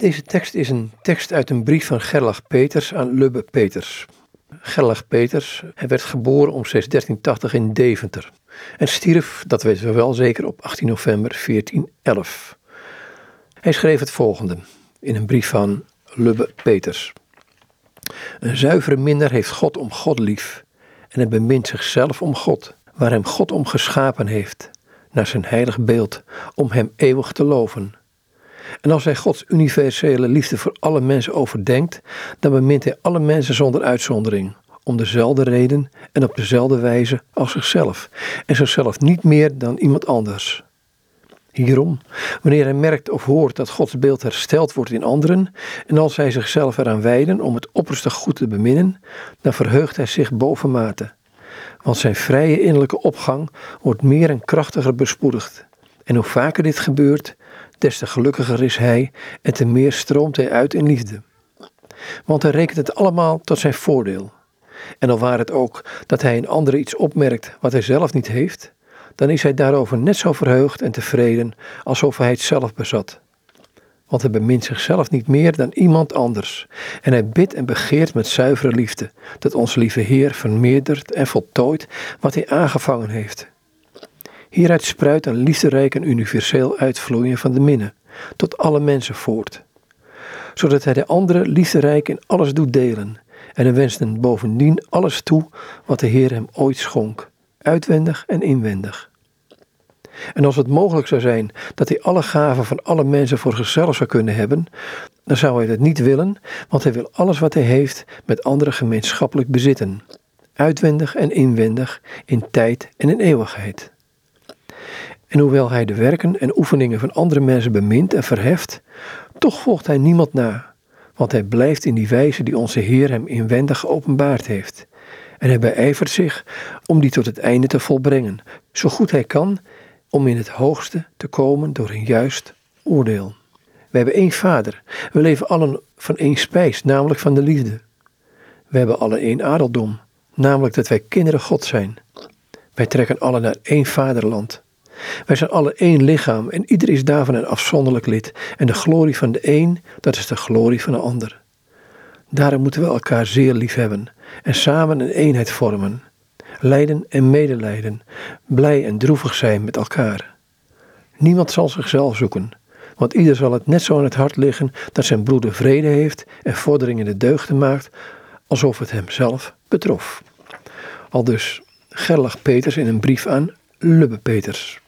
Deze tekst is een tekst uit een brief van Gerlach Peters aan Lubbe Peters. Gerlach Peters hij werd geboren om 1680 in Deventer en stierf, dat weten we wel zeker, op 18 november 1411. Hij schreef het volgende in een brief van Lubbe Peters. Een zuivere minder heeft God om God lief en hij bemint zichzelf om God, waar hem God om geschapen heeft, naar zijn heilig beeld, om hem eeuwig te loven. En als hij Gods universele liefde voor alle mensen overdenkt, dan bemint hij alle mensen zonder uitzondering, om dezelfde reden en op dezelfde wijze als zichzelf, en zichzelf niet meer dan iemand anders. Hierom, wanneer hij merkt of hoort dat Gods beeld hersteld wordt in anderen, en als hij zichzelf eraan wijden om het opperste goed te beminnen, dan verheugt hij zich bovenmate. Want zijn vrije innerlijke opgang wordt meer en krachtiger bespoedigd. En hoe vaker dit gebeurt, des te gelukkiger is hij en te meer stroomt hij uit in liefde. Want hij rekent het allemaal tot zijn voordeel. En al waar het ook dat hij in anderen iets opmerkt wat hij zelf niet heeft, dan is hij daarover net zo verheugd en tevreden alsof hij het zelf bezat. Want hij bemint zichzelf niet meer dan iemand anders. En hij bidt en begeert met zuivere liefde dat onze lieve Heer vermeerdert en voltooit wat hij aangevangen heeft. Hieruit spruit een liefderijk en universeel uitvloeien van de minne, tot alle mensen voort. Zodat hij de andere liefderijk in alles doet delen, en hij wenst hem bovendien alles toe wat de Heer hem ooit schonk, uitwendig en inwendig. En als het mogelijk zou zijn dat hij alle gaven van alle mensen voor zichzelf zou kunnen hebben, dan zou hij dat niet willen, want hij wil alles wat hij heeft met anderen gemeenschappelijk bezitten, uitwendig en inwendig, in tijd en in eeuwigheid. En hoewel hij de werken en oefeningen van andere mensen bemint en verheft, toch volgt hij niemand na, want hij blijft in die wijze die onze Heer hem inwendig geopenbaard heeft. En hij beijvert zich om die tot het einde te volbrengen, zo goed hij kan, om in het hoogste te komen door een juist oordeel. We hebben één vader, we leven allen van één spijs, namelijk van de liefde. We hebben alle één adeldom, namelijk dat wij kinderen God zijn. Wij trekken alle naar één vaderland. Wij zijn alle één lichaam en ieder is daarvan een afzonderlijk lid. En de glorie van de een, dat is de glorie van de ander. Daarom moeten we elkaar zeer lief hebben en samen een eenheid vormen. Lijden en medelijden, blij en droevig zijn met elkaar. Niemand zal zichzelf zoeken, want ieder zal het net zo aan het hart liggen dat zijn broeder vrede heeft en vorderingen de deugden maakt, alsof het hem zelf betrof. Al dus Gerlach Peters in een brief aan Lubbe Peters.